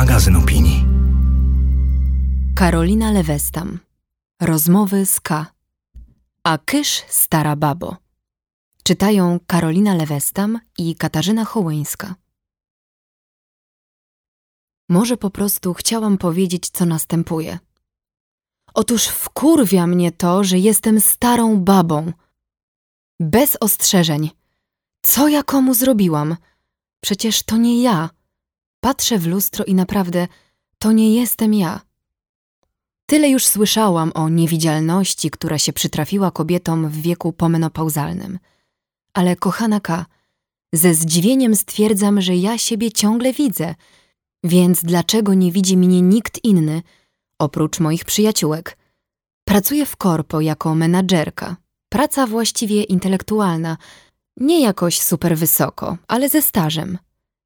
magazyn opinii. Karolina Lewestam. Rozmowy z K. A kysz stara babo. Czytają Karolina Lewestam i Katarzyna Hołyńska. Może po prostu chciałam powiedzieć, co następuje. Otóż wkurwia mnie to, że jestem starą babą. Bez ostrzeżeń. Co ja komu zrobiłam? Przecież to nie ja. Patrzę w lustro i naprawdę to nie jestem ja. Tyle już słyszałam o niewidzialności, która się przytrafiła kobietom w wieku pomenopauzalnym. Ale kochana K, ze zdziwieniem stwierdzam, że ja siebie ciągle widzę, więc dlaczego nie widzi mnie nikt inny, oprócz moich przyjaciółek? Pracuję w korpo jako menadżerka. Praca właściwie intelektualna, nie jakoś super wysoko, ale ze stażem.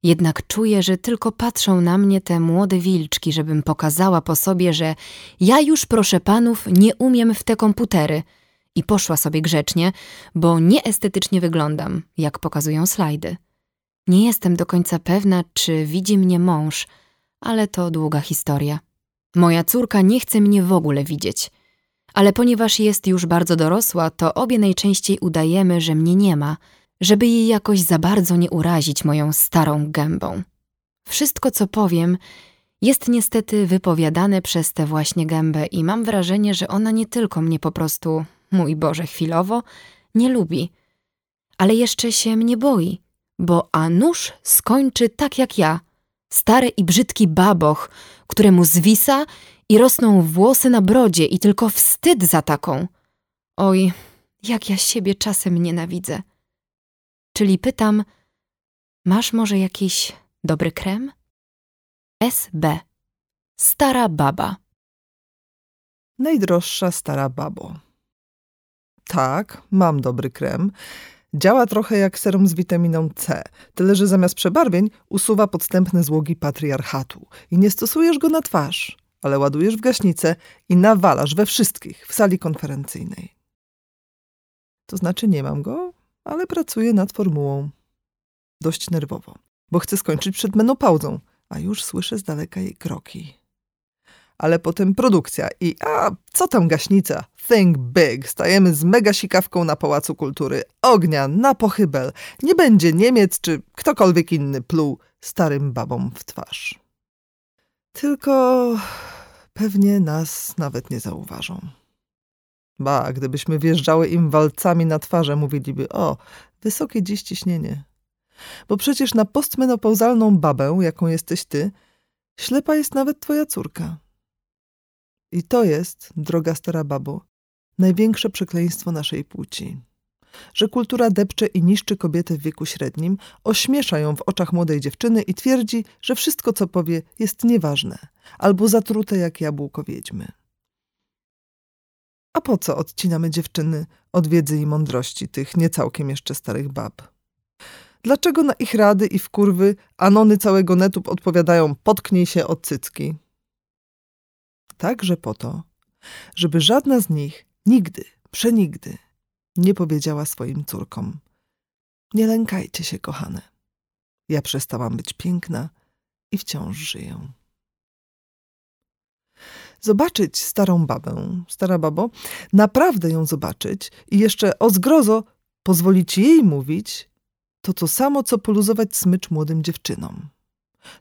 Jednak czuję, że tylko patrzą na mnie te młode wilczki, żebym pokazała po sobie, że ja już, proszę panów, nie umiem w te komputery. I poszła sobie grzecznie, bo nieestetycznie wyglądam, jak pokazują slajdy. Nie jestem do końca pewna, czy widzi mnie mąż, ale to długa historia. Moja córka nie chce mnie w ogóle widzieć. Ale ponieważ jest już bardzo dorosła, to obie najczęściej udajemy, że mnie nie ma – żeby jej jakoś za bardzo nie urazić moją starą gębą. Wszystko, co powiem, jest niestety wypowiadane przez tę właśnie gębę i mam wrażenie, że ona nie tylko mnie po prostu, mój Boże, chwilowo, nie lubi, ale jeszcze się mnie boi, bo a skończy tak jak ja, stary i brzydki baboch, któremu zwisa i rosną włosy na brodzie i tylko wstyd za taką. Oj, jak ja siebie czasem nienawidzę. Czyli pytam, masz może jakiś dobry krem? SB. Stara baba. Najdroższa stara babo. Tak, mam dobry krem. Działa trochę jak serum z witaminą C, tyle że zamiast przebarwień usuwa podstępne złogi patriarchatu. I nie stosujesz go na twarz, ale ładujesz w gaśnicę i nawalasz we wszystkich w sali konferencyjnej. To znaczy nie mam go, ale pracuję nad formułą. Dość nerwowo, bo chcę skończyć przed menopauzą, a już słyszę z daleka jej kroki. Ale potem produkcja i a co tam gaśnica? Think big. Stajemy z mega sikawką na Pałacu Kultury. Ognia na pochybel. Nie będzie Niemiec czy ktokolwiek inny pluł starym babom w twarz. Tylko pewnie nas nawet nie zauważą. Ba, gdybyśmy wjeżdżały im walcami na twarze, mówiliby, o, wysokie dziś ciśnienie. Bo przecież na postmenopauzalną babę, jaką jesteś ty, ślepa jest nawet twoja córka. I to jest, droga stara babo, największe przekleństwo naszej płci. Że kultura depcze i niszczy kobietę w wieku średnim, ośmiesza ją w oczach młodej dziewczyny i twierdzi, że wszystko, co powie, jest nieważne, albo zatrute jak jabłko wiedźmy. A po co odcinamy dziewczyny od wiedzy i mądrości tych niecałkiem jeszcze starych bab? Dlaczego na ich rady i wkurwy anony całego netu odpowiadają potknij się od cycki? Także po to, żeby żadna z nich nigdy, przenigdy nie powiedziała swoim córkom nie lękajcie się, kochane. Ja przestałam być piękna i wciąż żyję zobaczyć starą babę, stara babo, naprawdę ją zobaczyć i jeszcze o zgrozo pozwolić jej mówić, to to samo, co poluzować smycz młodym dziewczynom.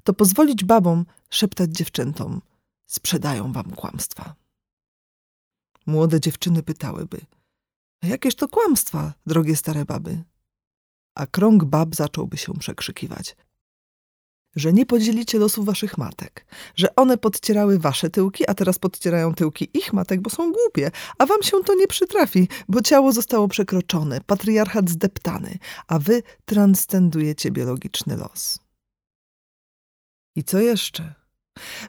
To pozwolić babom szeptać dziewczętom, sprzedają wam kłamstwa. Młode dziewczyny pytałyby, jakież to kłamstwa, drogie stare baby? A krąg bab zacząłby się przekrzykiwać że nie podzielicie losu waszych matek, że one podcierały wasze tyłki, a teraz podcierają tyłki ich matek, bo są głupie, a wam się to nie przytrafi, bo ciało zostało przekroczone, patriarchat zdeptany, a wy transcendujecie biologiczny los. I co jeszcze?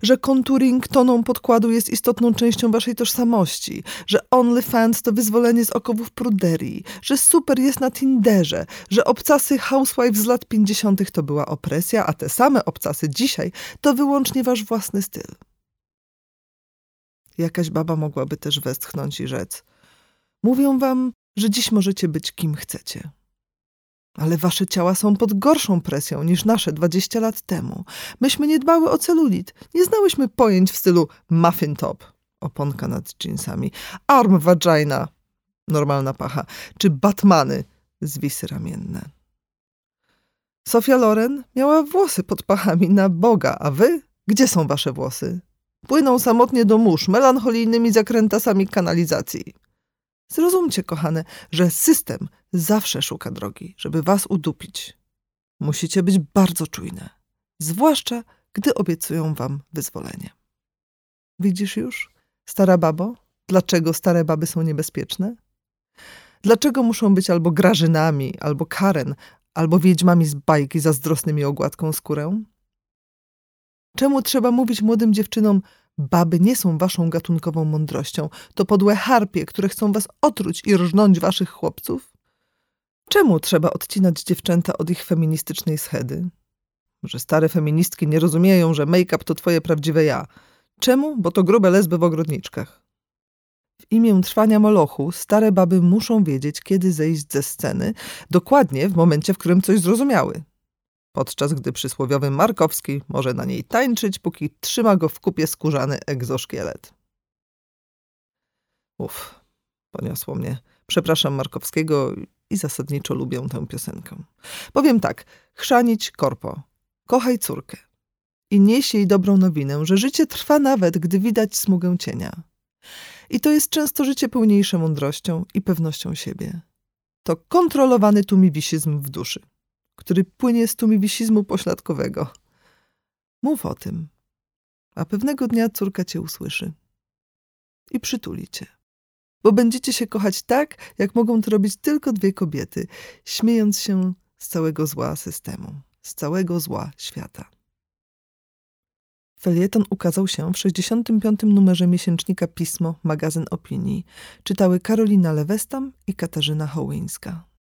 Że contouring toną podkładu jest istotną częścią waszej tożsamości, że OnlyFans to wyzwolenie z okowów pruderii, że super jest na Tinderze, że obcasy housewife z lat 50. to była opresja, a te same obcasy dzisiaj to wyłącznie wasz własny styl. Jakaś baba mogłaby też westchnąć i rzec: Mówią wam, że dziś możecie być kim chcecie. Ale wasze ciała są pod gorszą presją niż nasze 20 lat temu. Myśmy nie dbały o celulit. Nie znałyśmy pojęć w stylu muffin top, oponka nad jeansami, arm vagina, normalna pacha, czy batmany, zwisy ramienne. Sofia Loren miała włosy pod pachami na Boga, a wy? Gdzie są wasze włosy? Płyną samotnie do mórz, melancholijnymi zakrętasami kanalizacji. Zrozumcie, kochane, że system zawsze szuka drogi, żeby was udupić. Musicie być bardzo czujne, zwłaszcza gdy obiecują wam wyzwolenie. Widzisz już, stara babo, dlaczego stare baby są niebezpieczne? Dlaczego muszą być albo grażynami, albo karen, albo wiedźmami z bajki zazdrosnymi o gładką skórę? Czemu trzeba mówić młodym dziewczynom, baby nie są waszą gatunkową mądrością, to podłe harpie, które chcą was otruć i rżnąć waszych chłopców? Czemu trzeba odcinać dziewczęta od ich feministycznej schedy? Że stare feministki nie rozumieją, że make-up to twoje prawdziwe ja. Czemu? Bo to grube lesby w ogrodniczkach. W imię trwania molochu stare baby muszą wiedzieć, kiedy zejść ze sceny, dokładnie w momencie, w którym coś zrozumiały. Podczas gdy przysłowiowy Markowski może na niej tańczyć, póki trzyma go w kupie skórzany egzoszkielet. Uf, poniosło mnie. Przepraszam Markowskiego i zasadniczo lubię tę piosenkę. Powiem tak, chrzanić korpo, kochaj córkę i nieś jej dobrą nowinę, że życie trwa nawet, gdy widać smugę cienia. I to jest często życie pełniejsze mądrością i pewnością siebie. To kontrolowany tumiwisizm w duszy, który płynie z tumiwisizmu pośladkowego. Mów o tym, a pewnego dnia córka cię usłyszy i przytuli cię. Bo będziecie się kochać tak, jak mogą to robić tylko dwie kobiety, śmiejąc się z całego zła systemu, z całego zła świata. Felieton ukazał się w 65. numerze miesięcznika Pismo, magazyn opinii. Czytały Karolina Lewestam i Katarzyna Hołyńska.